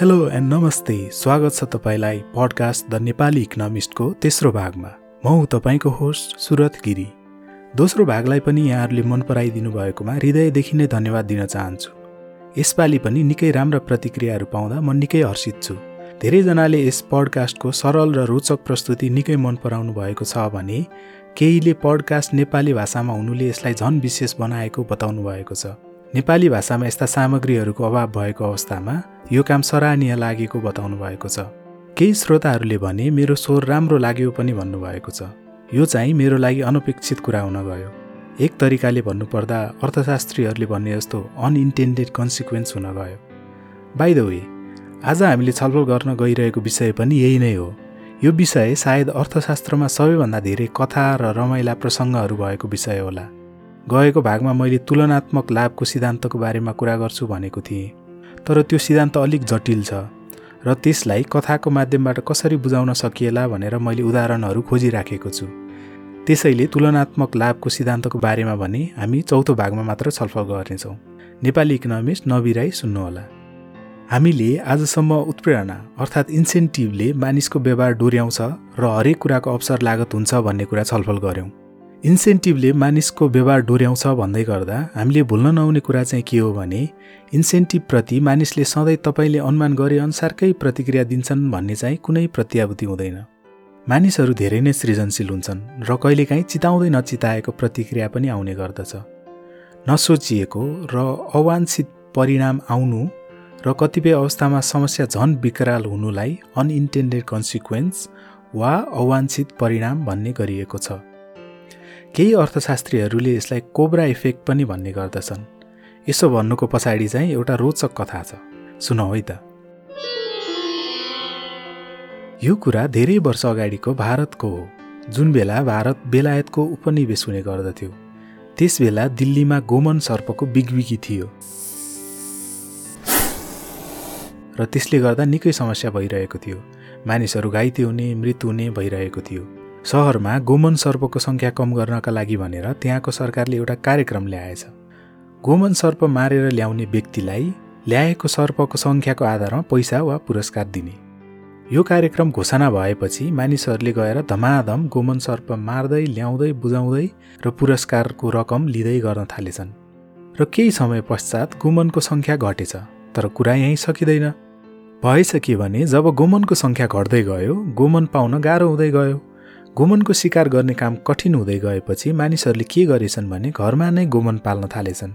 Hello and नमस्ते स्वागत छ तपाईँलाई पडकास्ट द नेपाली इकोनोमिस्टको तेस्रो भागमा। म हुँ तपाईँको होस्ट सुरत गिरी। दोस्रो भागलाई पनि यहाँहरूले मन पराइदिनु भएकोमा हृदयदेखि नै धन्यवाद दिन चाहन्छु। यसपालि पनि निकै राम्रा प्रतिक्रियाहरू पाउँदा म निकै हर्षित छु। धेरैजनाले यस पडकास्टको सरल र रोचक प्रस्तुति निकै मन पराउनु भएको छ भने केहीले पडकास्ट नेपाली भाषामा हुनुले यसलाई झन विशेष बनाएको बताउनु भएको छ। नेपाली भाषामा यस्ता सामग्रीहरूको अभाव भएको अवस्थामा यो काम सराहनीय लागेको बताउनु भएको छ। केही श्रोताहरूले भने मेरो स्वर राम्रो लाग्यो पनि भन्नुभएको छ। यो चाहिँ मेरो लागि अनपेक्षित कुरा हुन गयो एक तरिकाले भन्नुपर्दा अर्थशास्त्रीहरूले भन्ने जस्तो अनइन्टेन्डेड कन्सिक्वेन्स हुन गयो। बाई द वे आज हामीले छलफल गर्न गइरहेको विषय पनि यही नै हो। यो विषय सायद अर्थशास्त्रमा सबैभन्दा धेरै कथा र रमाइला प्रसङ्गहरू भएको विषय होला। गएको भागमा मैले तुलनात्मक लाभको सिद्धान्तको बारेमा कुरा गर्छु भनेको थिएँ। तर त्यो सिद्धान्त अलिक जटिल छ र त्यसलाई कथाको माध्यमबाट कसरी बुझाउन सकिएला भनेर मैले उदाहरणहरू खोजिराखेको छु। त्यसैले तुलनात्मक लाभको सिद्धान्तको बारेमा भने हामी चौथो भागमा मात्र छलफल गर्नेछौँ। नेपाली इकोनोमिस्ट नबिराई सुन्नुहोला। हामीले आजसम्म उत्प्रेरणा अर्थात् इन्सेन्टिभले मानिसको व्यवहार डोर्याउँछ र हरेक कुराको अवसर लागत हुन्छ भन्ने कुरा छलफल गऱ्यौँ। इन्सेन्टिभले मानिसको व्यवहार डोर्याउँछ भन्दै गर्दा हामीले भुल्न नहुने कुरा चाहिँ के हो भने इन्सेन्टिभप्रति मानिसले सधैँ तपाईँले अनुमान गरे अनुसारकै प्रतिक्रिया दिन्छन् भन्ने चाहिँ कुनै प्रत्याभूति हुँदैन। मानिसहरू धेरै नै सृजनशील हुन्छन् र कहिलेकाहीँ चिताउँदै नचिताएको प्रतिक्रिया पनि आउने गर्दछ। नसोचिएको र अवाञ्छित परिणाम आउनु र कतिपय अवस्थामा समस्या झन विकराल हुनुलाई अनइन्टेन्डेड कन्सिक्वेन्स वा अवाञ्छित परिणाम भन्ने गरिएको छ। केही अर्थशास्त्रीहरूले यसलाई कोब्रा इफेक्ट पनि भन्ने गर्दछन्। यसो भन्नुको पछाडि चाहिँ एउटा रोचक कथा छ। सुनौ है त। यो कुरा धेरै वर्ष अगाडिको भारतको हो जुन बेला भारत बेलायतको उपनिवेश हुने गर्दथ्यो। त्यस बेला दिल्लीमा गोमन सर्पको बिगबिगी थियो। र त्यसले गर्दा निकै समस्या भइरहेको थियो। मानिसहरू घाइते हुने मृत्यु हुने भइरहेको थियो। सहरमा गोमन सर्पको सङ्ख्या कम गर्नका लागि भनेर त्यहाँको सरकारले एउटा कार्यक्रम ल्याएछ। गोमन सर्प मारेर ल्याउने व्यक्तिलाई ल्याएको सर्पको सङ्ख्याको आधारमा पैसा वा पुरस्कार दिने। यो कार्यक्रम घोषणा भएपछि मानिसहरूले गएर धमाधम गोमन सर्प मार्दै ल्याउँदै बुझाउँदै र पुरस्कारको रकम लिँदै गर्न थालेछन्। र केही समय पश्चात गोमनको सङ्ख्या घटेछ तर कुरा यहीँ सकिँदैन। भएछ के भने जब गोमनको सङ्ख्या घट्दै गयो गोमन पाउन गाह्रो हुँदै गयो। गोमनको शिकार गर्ने काम कठिन हुँदै गएपछि मानिसहरूले के गरेछन् भने घरमा नै गोमन पाल्न थालेछन्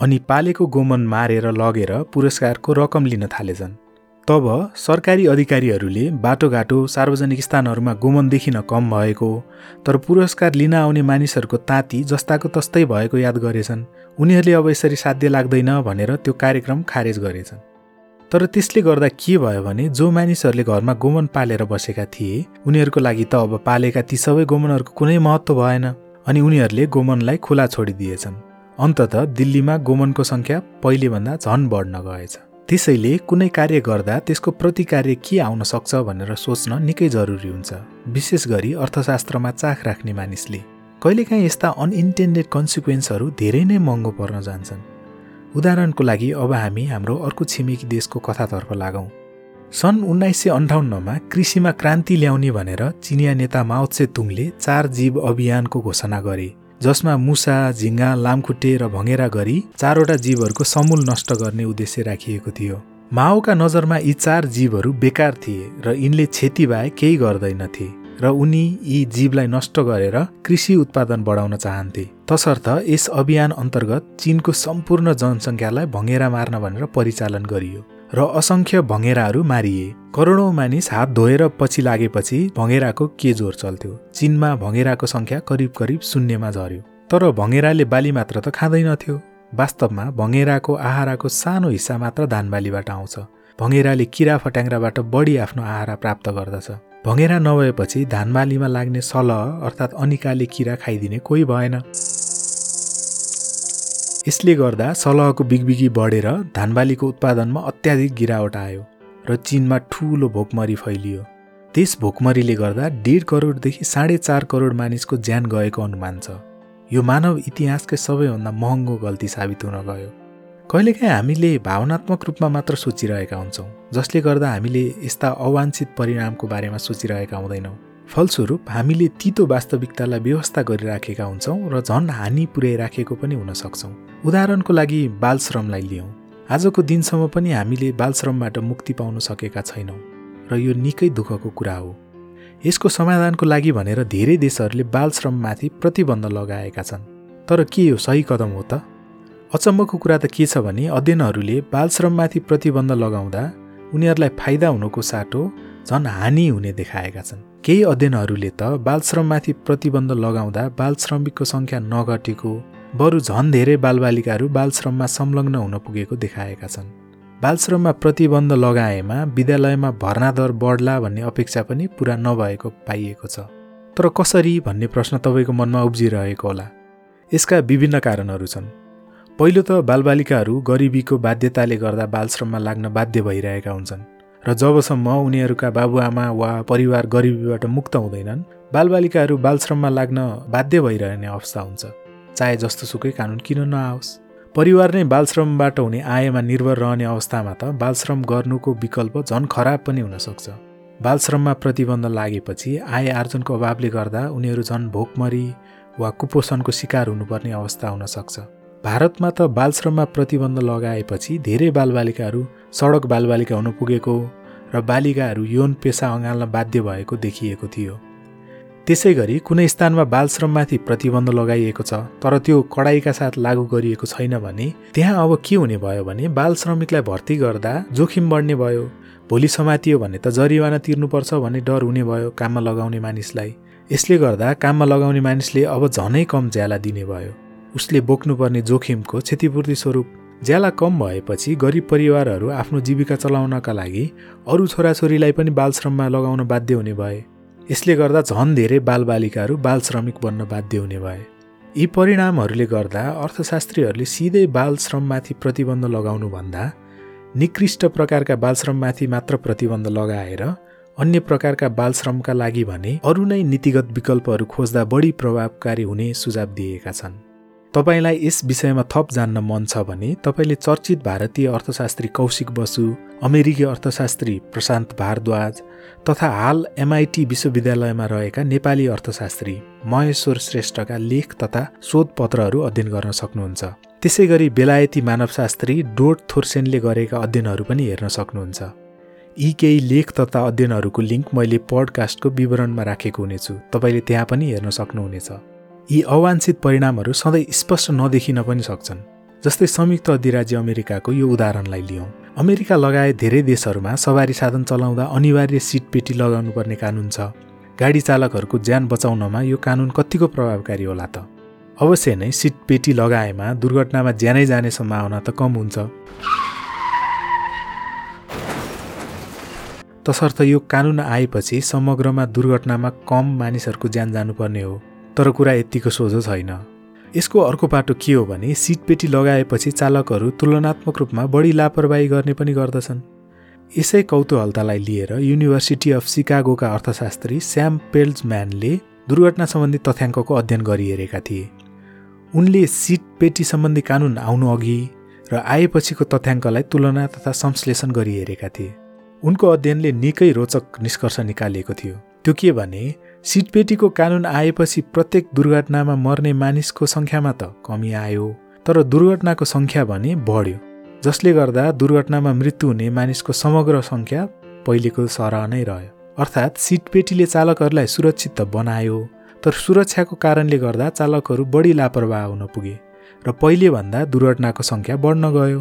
अनि पालेको गोमन मारेर लगेर पुरस्कारको रकम लिन थालेछन्। तब सरकारी अधिकारीहरूले बाटोघाटो सार्वजनिक स्थानहरूमा गोमन देखिन कम भएको तर पुरस्कार लिन आउने मानिसहरूको ताती जस्ताको तस्तै भएको याद गरेछन्। उनीहरूले अब यसरी साध्य लाग्दैन भनेर त्यो कार्यक्रम खारेज गरेछन्। तर त्यसले गर्दा के भयो भने जो मानिसहरूले घरमा गोमन पालेर बसेका थिए उनीहरूको लागि त अब पालेका ती सबै गोमनहरूको कुनै महत्त्व भएन अनि उनीहरूले गोमनलाई खुला छोडिदिएछन्। अन्तत दिल्लीमा गोमनको सङ्ख्या पहिलेभन्दा झन बढ्न गएछ। त्यसैले कुनै कार्य गर्दा त्यसको प्रतिकार्य के आउन सक्छ भनेर सोच्न निकै जरुरी हुन्छ विशेष गरी अर्थशास्त्रमा चाख राख्ने मानिसले। कहिलेकाहीँ यस्ता अनइन्टेन्डेड कन्सिक्वेन्सहरू धेरै नै महँगो पर्न जान्छन्। उदाहरणको लागि अब हामी हाम्रो अर्को छिमेकी देशको कथातर्फ लागौँ। सन् उन्नाइस सय अन्ठाउन्नमा कृषिमा क्रान्ति ल्याउने भनेर चिनिया नेता माओत्से तुङले चार जीव अभियानको घोषणा गरे जसमा मुसा झिङ्गा लामखुट्टे र भँगेरा गरी चारवटा जीवहरूको समूल नष्ट गर्ने उद्देश्य राखिएको थियो। माओका नजरमा यी चार जीवहरू बेकार थिए र यिनले क्षति बाहेक केही गर्दैनथे। र उनी यी जीवलाई नष्ट गरेर कृषि उत्पादन बढाउन चाहन्थे। तसर्थ यस अभियान अन्तर्गत चिनको सम्पूर्ण जनसङ्ख्यालाई भँगेरा मार्न भनेर परिचालन गरियो र असङ्ख्य भँगेराहरू मारिए। करोडौँ मानिस हात धोएर पछि लागेपछि भँगेराको के जोर चल्थ्यो? चिनमा भँगेराको सङ्ख्या करिब करिब शून्यमा झर्यो तर भँगेराले बाली मात्र त खाँदैनथ्यो वास्तवमा भँगेराको आहाराको सानो हिस्सा मात्र धान बालीबाट आउँछ। भँगेराले किरा फट्याङ्ग्राबाट बढी आफ्नो आहारा प्राप्त गर्दछ। भँगेरा नभएपछि धानबालीमा लाग्ने सलह अर्थात् अनिकाले किरा खाइदिने कोही भएन। यसले गर्दा सलहको बिगबिगी बढेर धानबालीको उत्पादनमा अत्याधिक गिरावट आयो र चिनमा ठुलो भोकमरी फैलियो। त्यस भोकमरीले गर्दा डेढ करोडदेखि साढे चार करोड मानिसको ज्यान गएको अनुमान छ। यो मानव इतिहासकै सबैभन्दा महँगो गल्ती साबित हुन गयो। कहिलेकाहीँ हामीले भावनात्मक रूपमा मात्र सोचिरहेका हुन्छौँ। जसले गर्दा हामीले यस्ता अवाञ्छित परिणामको बारेमा सोचिरहेका हुँदैनौँ। फलस्वरूप हामीले तितो वास्तविकतालाई व्यवस्था गरिराखेका हुन्छौँ र झन् हानि पुर्याइराखेको पनि हुन सक्छौँ। उदाहरणको लागि बालश्रमलाई लियौँ। आजको दिनसम्म पनि हामीले बालश्रमबाट मुक्ति पाउन सकेका छैनौँ र यो निकै दुःखको कुरा हो। यसको समाधानको लागि भनेर धेरै देशहरूले बालश्रममाथि प्रतिबन्ध लगाएका छन्। तर के यो सही कदम हो त? अचम्मको कुरा त के छ भने अध्ययनहरूले बालश्रममाथि प्रतिबन्ध लगाउँदा उनीहरूलाई फाइदा हुनुको साटो झन् हानि हुने देखाएका छन्। केही अध्ययनहरूले त बालश्रममाथि प्रतिबन्ध लगाउँदा बाल श्रमिकको सङ्ख्या नघटेको बरु झन् धेरै बालबालिकाहरू बालश्रममा संलग्न हुन पुगेको देखाएका छन्। बालश्रममा प्रतिबन्ध लगाएमा विद्यालयमा भर्ना दर बढ्ला भन्ने अपेक्षा पनि पुरा नभएको पाइएको छ। तर कसरी भन्ने प्रश्न तपाईँको मनमा उब्जिरहेको होला? यसका विभिन्न कारणहरू छन्। पहिलो त बालबालिकाहरू गरिबीको बाध्यताले गर्दा बालश्रममा लाग्न बाध्य भइरहेका हुन्छन् र जबसम्म उनीहरूका बाबुआमा वा परिवार गरिबीबाट मुक्त हुँदैनन् बालबालिकाहरू बालश्रममा लाग्न बाध्य भइरहने अवस्था हुन्छ। चाहे जस्तो सुकै कानुन किन नआओस्। परिवार नै बालश्रमबाट हुने आयमा निर्भर रहने अवस्थामा त बालश्रम गर्नुको विकल्प झन् खराब पनि हुनसक्छ बालश्रममा प्रतिबन्ध लागेपछि आय आर्जनको अभावले गर्दा उनीहरू झन् भोकमरी वा कुपोषणको शिकार हुनुपर्ने अवस्था हुनसक्छ भारतमा त बालश्रममा प्रतिबन्ध लगाएपछि धेरै बालबालिकाहरू सडक बालबालिका हुन पुगेको र बालिकाहरू यौन पेसा अँगाल्न बाध्य भएको देखिएको थियो। त्यसै गरी कुनै स्थानमा बालश्रममाथि प्रतिबन्ध लगाइएको छ तर त्यो कडाइका साथ लागू गरिएको छैन भने त्यहाँ अब के हुने भयो भने बाल श्रमिकलाई भर्ती गर्दा जोखिम बढ्ने भयो भोलि समातियो भने त जरिवाना तिर्नुपर्छ भन्ने डर हुने भयो काममा लगाउने मानिसलाई। यसले गर्दा काममा लगाउने मानिसले अब झनै कम ज्याला दिने भयो। उसले बोक्नुपर्ने जोखिमको क्षतिपूर्ति स्वरूप ज्याला कम भएपछि गरिब परिवारहरू आफ्नो जीविका चलाउनका लागि अरू छोराछोरीलाई पनि बालश्रममा लगाउन बाध्य हुने भए। यसले गर्दा झन् धेरै बालबालिकाहरू बाल श्रमिक बन्न बाध्य हुने भए। यी परिणामहरूले गर्दा अर्थशास्त्रीहरूले सिधै बाल श्रममाथि प्रतिबन्ध लगाउनुभन्दा निकृष्ट प्रकारका बालश्रममाथि मात्र प्रतिबन्ध लगाएर अन्य प्रकारका बालश्रमका लागि भने अरू नै नीतिगत विकल्पहरू खोज्दा बढी प्रभावकारी हुने सुझाव दिएका छन्। तपाईँलाई यस विषयमा थप जान्न मन छ भने तपाईँले चर्चित भारतीय अर्थशास्त्री कौशिक बसु अमेरिकी अर्थशास्त्री प्रशान्त भारद्वाज तथा हाल एमआइटी विश्वविद्यालयमा रहेका नेपाली अर्थशास्त्री महेश्वर श्रेष्ठका लेख तथा शोधपत्रहरू अध्ययन गर्न सक्नुहुन्छ। त्यसै गरी बेलायती मानवशास्त्री डोट थोर्सेनले गरेका अध्ययनहरू पनि हेर्न सक्नुहुन्छ। यी केही लेख तथा अध्ययनहरूको लिङ्क मैले पडकास्टको विवरणमा राखेको हुनेछु। तपाईँले त्यहाँ पनि हेर्न सक्नुहुनेछ। यी अवाञ्छित परिणामहरू सधैँ स्पष्ट नदेखिन पनि सक्छन्। जस्तै संयुक्त अधिराज्य अमेरिकाको यो उदाहरणलाई लियौँ। अमेरिका लगायत धेरै देशहरूमा सवारी साधन चलाउँदा अनिवार्य सिट पेटी लगाउनु पर्ने कानुन छ। गाडी चालकहरूको ज्यान बचाउनमा यो कानुन कतिको प्रभावकारी होला त? अवश्य नै सिट पेटी लगाएमा दुर्घटनामा ज्यानै जाने सम्भावना त कम हुन्छ। तसर्थ यो कानुन आएपछि समग्रमा दुर्घटनामा कम मानिसहरूको ज्यान जानुपर्ने हो। तर कुरा यत्तिको सोझो छैन। यसको अर्को पाटो के हो भने सिट पेटी लगाएपछि चालकहरू तुलनात्मक रूपमा बढी लापरवाही गर्ने पनि गर्दछन्। यसै कौतूहलतालाई लिएर युनिभर्सिटी अफ सिकागोका अर्थशास्त्री स्याम पेल्जम्यानले दुर्घटना सम्बन्धी तथ्याङ्कको अध्ययन गरिहेरेका थिए। उनले सिट पेटी सम्बन्धी कानुन आउनु अघि र आएपछिको तथ्याङ्कलाई तुलना तथा संश्लेषण गरिहेरेका थिए। उनको अध्ययनले निकै रोचक निष्कर्ष निकालिएको थियो। त्यो के भने सिटपेटीको कानुन आएपछि प्रत्येक दुर्घटनामा मर्ने मानिसको सङ्ख्यामा त कमी आयो तर दुर्घटनाको सङ्ख्या भने बढ्यो जसले गर्दा दुर्घटनामा मृत्यु हुने मानिसको समग्र सङ्ख्या पहिलेको सरह नै रह्यो। अर्थात् सिटपेटीले चालकहरूलाई सुरक्षित त बनायो तर सुरक्षाको कारणले गर्दा चालकहरू बढी लापरवाह हुन पुगे र पहिलेभन्दा दुर्घटनाको सङ्ख्या बढ्न गयो।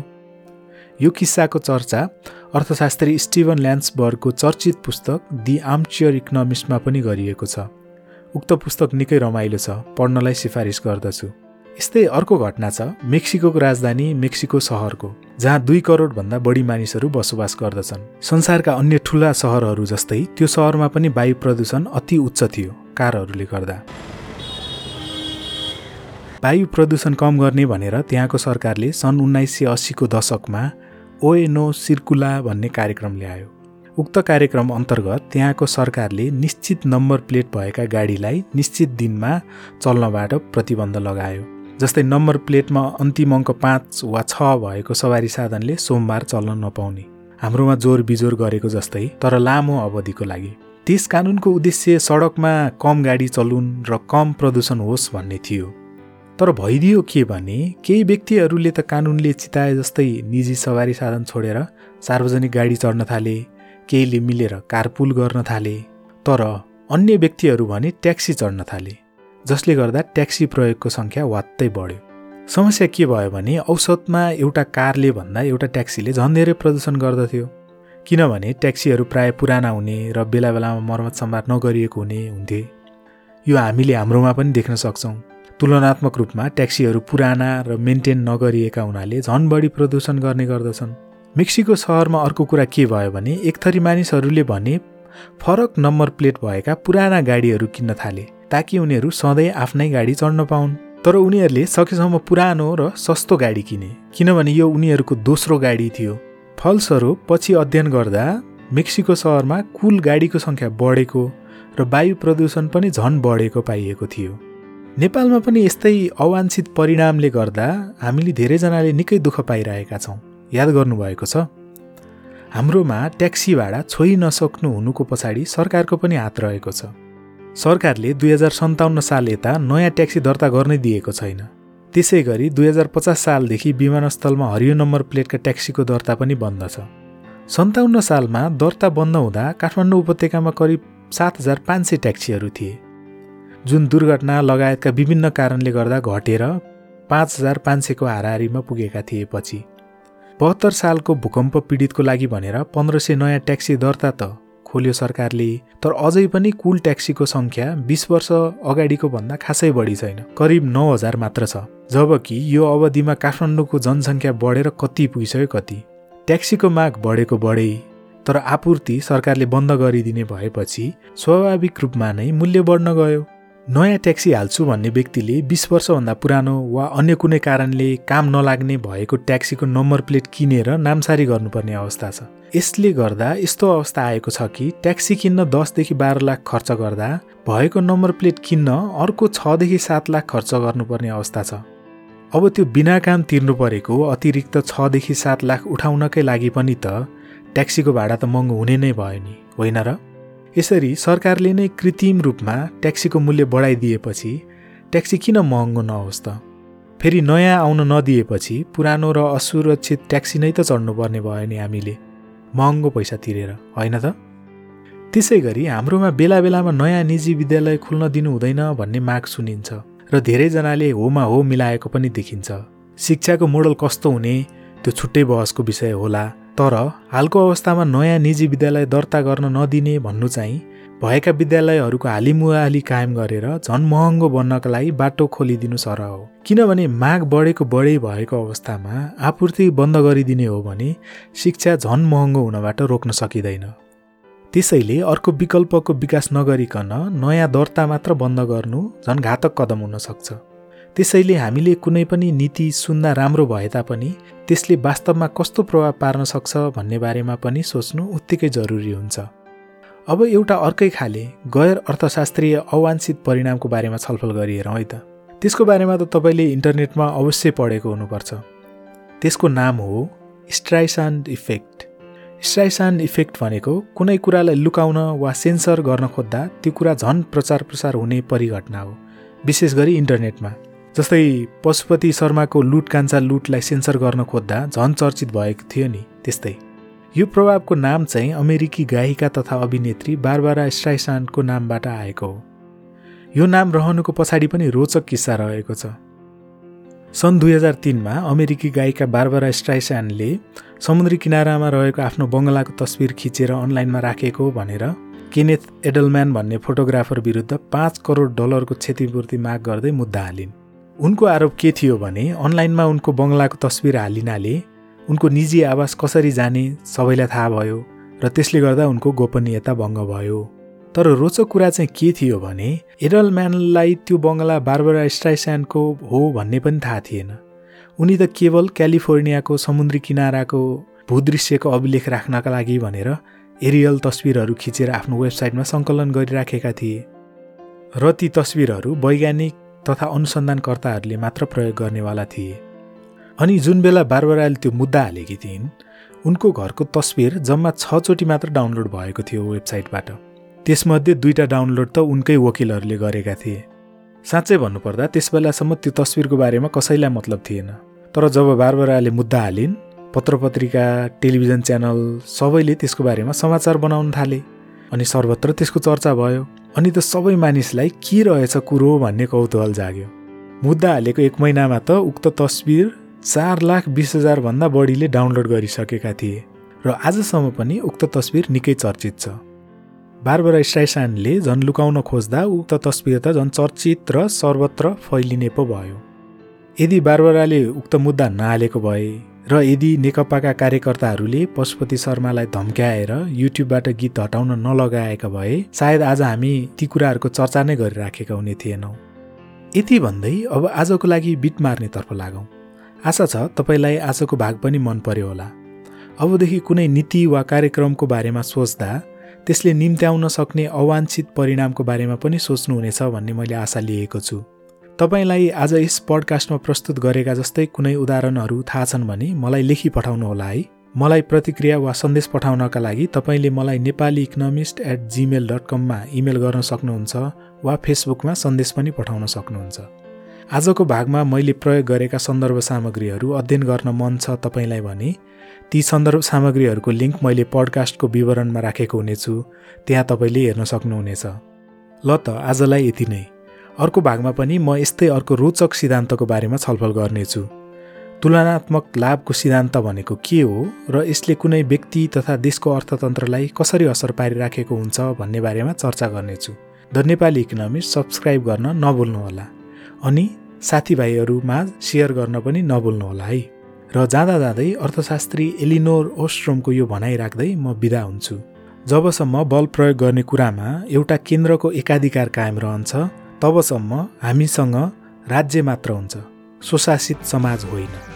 यो किस्साको चर्चा अर्थशास्त्री स्टिभन ल्यान्सबर्गको चर्चित पुस्तक दि आर्मचेयर इकोनोमिस्टमा पनि गरिएको छ। उक्त पुस्तक निकै रमाइलो छ पढ्नलाई सिफारिस गर्दछु। यस्तै अर्को घटना छ मेक्सिको राजधानी मेक्सिको सहरको जहाँ दुई करोडभन्दा बढी मानिसहरू बसोबास गर्दछन्। संसारका अन्य ठुला सहरहरू जस्तै त्यो सहरमा पनि वायु प्रदूषण अति उच्च थियो कारहरूले गर्दा। वायु प्रदूषण कम गर्ने भनेर त्यहाँको सरकारले सन् उन्नाइस सय अस्सीको दशकमा ओएनो सिर्कुला भन्ने कार्यक्रम ल्यायो। उक्त कार्यक्रम अन्तर्गत त्यहाँको सरकारले निश्चित नम्बर प्लेट भएका गाडीलाई निश्चित दिनमा चल्नबाट प्रतिबन्ध लगायो जस्तै नम्बर प्लेटमा अन्तिम अङ्क पाँच वा छ भएको सवारी साधनले सोमबार चल्न नपाउने। हाम्रोमा जोर बिजोर गरेको जस्तै तर लामो अवधिको लागि। त्यस कानुनको उद्देश्य सडकमा कम गाडी चलुन् र कम प्रदूषण होस् भन्ने थियो। तर भइदियो के भने केही व्यक्तिहरूले त कानुनले चिताए जस्तै निजी सवारी साधन छोडेर सार्वजनिक गाडी चढ्न थाले केहीले मिलेर कारपुल गर्न थाले तर अन्य व्यक्तिहरू भने ट्याक्सी चढ्न थाले जसले गर्दा ट्याक्सी प्रयोगको सङ्ख्या वात्तै बढ्यो। समस्या के भयो भने औसतमा एउटा कारले भन्दा एउटा ट्याक्सीले झन् धेरै प्रदूषण गर्दथ्यो किनभने ट्याक्सीहरू प्राय पुराना हुने र बेला बेलामा मर्मत सम्भार नगरिएको हुने हुन्थे। यो हामीले हाम्रोमा पनि देख्न सक्छौँ। तुलनात्मक रूपमा ट्याक्सीहरू पुराना र मेन्टेन नगरिएका हुनाले झन् बढी प्रदूषण गर्ने गर्दछन्। मेक्सिको सहरमा अर्को कुरा के भयो भने एक थरी मानिसहरूले भने फरक नम्बर प्लेट भएका पुराना गाडीहरू किन्न थाले ताकि उनीहरू सधैँ आफ्नै गाडी चढ्न पाउन्। तर उनीहरूले सकेसम्म पुरानो र सस्तो गाडी किने किनभने यो उनीहरूको दोस्रो गाडी थियो। फलस्वरूप पछि अध्ययन गर्दा मेक्सिको सहरमा कुल गाडीको सङ्ख्या बढेको र वायु प्रदूषण पनि झन बढेको पाइएको थियो। नेपालमा पनि यस्तै अवांछित परिणामले गर्दा हामीले धेरैजनाले निकै दुःख पाइरहेका छौँ। याद गर्नुभएको छ? हाम्रोमा ट्याक्सी भाडा छोइ नसक्नु हुनुको पछाडि सरकारको पनि हात रहेको छ। सरकारले दुई हजार सन्ताउन्न साल यता नयाँ ट्याक्सी दर्ता गर्नै दिएको छैन। त्यसै गरी दुई हजार पचास सालदेखि विमानस्थलमा हरियो नम्बर प्लेटका ट्याक्सीको दर्ता पनि बन्द छ। सन्ताउन्न सालमा दर्ता बन्द हुँदा काठमाडौँ उपत्यकामा करिब सात हजार पाँच सय ट्याक्सीहरू थिए। जुन दुर्घटना लगायतका विभिन्न कारणले गर्दा घटेर पाँच हजार पाँच सयको हाराहारीमा पुगेका थिए पछि बहत्तर सालको भूकम्प पीडितको लागि भनेर पन्ध्र सय नयाँ ट्याक्सी दर्ता त खोल्यो सरकारले तर अझै पनि कुल ट्याक्सीको सङ्ख्या बिस वर्ष अगाडिको भन्दा खासै बढी छैन। करिब नौ हजार मात्र छ जबकि यो अवधिमा काठमाडौँको जनसङ्ख्या बढेर कति पुगिसक्यो कति। ट्याक्सीको माग बढेको बढे तर आपूर्ति सरकारले बन्द गरिदिने भएपछि स्वाभाविक रूपमा नै मूल्य बढ्न गयो। नयाँ ट्याक्सी हाल्छु भन्ने व्यक्तिले बिस वर्षभन्दा पुरानो वा अन्य कुनै कारणले काम नलाग्ने भएको ट्याक्सीको नम्बर प्लेट किनेर नामसारी गर्नुपर्ने अवस्था छ। यसले गर्दा यस्तो अवस्था आएको छ कि ट्याक्सी किन्न दसदेखि बाह्र लाख खर्च गर्दा भएको नम्बर प्लेट किन्न अर्को छदेखि सात लाख खर्च गर्नुपर्ने अवस्था छ। अब त्यो बिना काम तिर्नु परेको अतिरिक्त छदेखि सात लाख उठाउनकै लागि पनि त ट्याक्सीको भाडा त महँगो हुने नै भयो नि होइन र? यसरी सरकारले नै कृत्रिम रूपमा ट्याक्सीको मूल्य बढाइदिएपछि ट्याक्सी किन महँगो नहोस् त? फेरि नयाँ आउन नदिएपछि पुरानो र असुरक्षित ट्याक्सी नै त चढ्नुपर्ने भयो नि हामीले। महँगो पैसा तिरेर होइन त? त्यसै गरी हाम्रोमा बेला बेलामा नयाँ निजी विद्यालय खुल्न दिनु हुँदैन भन्ने माग सुनिन्छ र धेरैजनाले होमा हो मिलाएको पनि देखिन्छ। शिक्षाको मोडल कस्तो हुने त्यो छुट्टै बहसको विषय होला। तर हालको अवस्थामा नयाँ निजी विद्यालय दर्ता गर्न नदिने भन्नु चाहिँ भएका विद्यालयहरूको हालिमुहाली कायम गरेर झन् महँगो बन्नका लागि बाटो खोलिदिनु सरह हो। किनभने माग बढेको बढै भएको अवस्थामा आपूर्ति बन्द गरिदिने हो भने शिक्षा झन् महँगो हुनबाट रोक्न सकिँदैन। त्यसैले अर्को विकल्पको विकास नगरिकन नयाँ दर्ता मात्र बन्द गर्नु झन् घातक कदम हुन सक्छ त्यसैले हामीले कुनै पनि नीति सुन्दा राम्रो भए तापनि त्यसले वास्तवमा कस्तो प्रभाव पार्न सक्छ भन्ने बारेमा पनि सोच्नु उत्तिकै जरुरी हुन्छ। अब एउटा अर्कै खाले गैर अर्थशास्त्रीय अवांछित परिणामको बारेमा छलफल गरिहेरौँ है त। त्यसको बारेमा त तपाईँले इन्टरनेटमा अवश्य पढेको हुनुपर्छ। त्यसको नाम हो स्ट्राइसान्ड इफेक्ट। स्ट्राइसान्ड इफेक्ट भनेको कुनै कुरालाई लुकाउन वा सेन्सर गर्न खोज्दा त्यो कुरा झन् प्रचार प्रसार हुने परिघटना हो विशेष गरी इन्टरनेटमा। जस्तै पशुपति शर्माको लुट कान्छा लुटलाई सेन्सर गर्न खोज्दा झन् चर्चित भएको थियो नि त्यस्तै। यो प्रभावको नाम चाहिँ अमेरिकी गायिका तथा अभिनेत्री बारबारा स्ट्राइसानको नामबाट आएको हो। यो नाम रहनुको पछाडि पनि रोचक किस्सा रहेको छ। सन् दुई हजार तिनमा अमेरिकी गायिका बारबारा स्ट्राइसानले समुद्री किनारामा रहेको आफ्नो बङ्गलाको तस्विर खिचेर अनलाइनमा राखेको भनेर केनेथ एडलम्यान भन्ने फोटोग्राफर विरुद्ध पाँच करोड डलरको क्षतिपूर्ति माग गर्दै मुद्दा हालिन्। उनको आरोप के थियो भने अनलाइनमा उनको बङ्गलाको तस्विर हालिनाले उनको निजी आवास कसरी जाने सबैलाई थाहा भयो र त्यसले गर्दा उनको गोपनीयता भङ्ग भयो। तर रोचक कुरा चाहिँ के थियो भने एडलम्यानलाई त्यो बङ्गला बारबरा स्ट्राइस्यान्डको हो भन्ने पनि थाहा थिएन। उनी त केवल क्यालिफोर्नियाको समुद्री किनाराको भूदृश्यको अभिलेख राख्नका लागि भनेर एरियल तस्विरहरू खिचेर आफ्नो वेबसाइटमा सङ्कलन गरिराखेका थिए। र ती तस्विरहरू वैज्ञानिक तथा अनुसन्धानकर्ताहरूले मात्र प्रयोग गर्नेवाला थिए। अनि जुन बेला बारबराले त्यो मुद्दा हालेकी थिइन् उनको घरको तस्विर जम्मा छचोटि मात्र डाउनलोड भएको थियो वेबसाइटबाट। त्यसमध्ये दुईवटा डाउनलोड त उनकै वकिलहरूले गरेका थिए। साँच्चै भन्नुपर्दा त्यस बेलासम्म त्यो तस्विरको बारेमा कसैलाई मतलब थिएन। तर जब बारबराले मुद्दा हालिन् पत्र पत्रिका टेलिभिजन च्यानल सबैले त्यसको बारेमा समाचार बनाउन थाले। अनि सर्वत्र त्यसको चर्चा भयो। अनि त सबै मानिसलाई के रहेछ कुरो भन्ने कौतूहल जाग्यो। मुद्दा हालेको एक महिनामा त उक्त तस्विर चार लाख बिस हजारभन्दा बढीले डाउनलोड गरिसकेका थिए र आजसम्म पनि उक्त तस्विर निकै चर्चित छ। बारबरा स्ट्राइसानले झन् लुकाउन खोज्दा उक्त तस्विर त झन् चर्चित र सर्वत्र फैलिने पो भयो। यदि बारबराले उक्त मुद्दा नहालेको भए र यदि नेकपाका कार्यकर्ताहरूले पशुपति शर्मालाई धम्क्याएर युट्युबबाट गीत हटाउन नलगाएका भए सायद आज हामी ती कुराहरूको चर्चा नै गरिराखेका हुने थिएनौँ। यति भन्दै अब आजको लागि बिट मार्नेतर्फ लागौँ। आशा छ तपाईँलाई आजको भाग पनि मन पर्यो होला। अबदेखि कुनै नीति वा कार्यक्रमको बारेमा सोच्दा त्यसले निम्त्याउन सक्ने अवाञ्छित परिणामको बारेमा पनि सोच्नुहुनेछ भन्ने मैले आशा लिएको छु। तपाईँलाई आज यस पडकास्टमा प्रस्तुत गरेका जस्तै कुनै उदाहरणहरू थाहा छन् भने मलाई लेखी पठाउनुहोला है। मलाई प्रतिक्रिया वा सन्देश पठाउनका लागि तपाईँले मलाई Nepali economist at Gmail dot कममा इमेल गर्न सक्नुहुन्छ वा फेसबुकमा सन्देश पनि पठाउन सक्नुहुन्छ। आजको भागमा मैले प्रयोग गरेका सन्दर्भ सामग्रीहरू अध्ययन गर्न मन छ तपाईँलाई भने ती सन्दर्भ सामग्रीहरूको लिङ्क मैले पडकास्टको विवरणमा राखेको हुनेछु त्यहाँ तपाईँले हेर्न सक्नुहुनेछ। ल त आजलाई यति नै। अर्को भागमा पनि म यस्तै अर्को रोचक सिद्धान्तको बारेमा छलफल गर्नेछु। तुलनात्मक लाभको सिद्धान्त भनेको के हो र यसले कुनै व्यक्ति तथा देशको अर्थतन्त्रलाई कसरी असर पारिराखेको हुन्छ भन्ने बारेमा चर्चा गर्नेछु। द नेपाली इकोनोमिस्ट सब्सक्राइब गर्न नभुल्नुहोला अनि साथीभाइहरूमा सेयर गर्न पनि नभुल्नुहोला है। र जाँदा जाँदै अर्थशास्त्री एलिनोर ओस्ट्रोमको यो भनाइ राख्दै म बिदा हुन्छु। जबसम्म बल प्रयोग गर्ने कुरामा एउटा केन्द्रको एकाधिकार कायम रहन्छ तबसम्म हामीसँग राज्य मात्र हुन्छ। स्वशासित समाज होइन।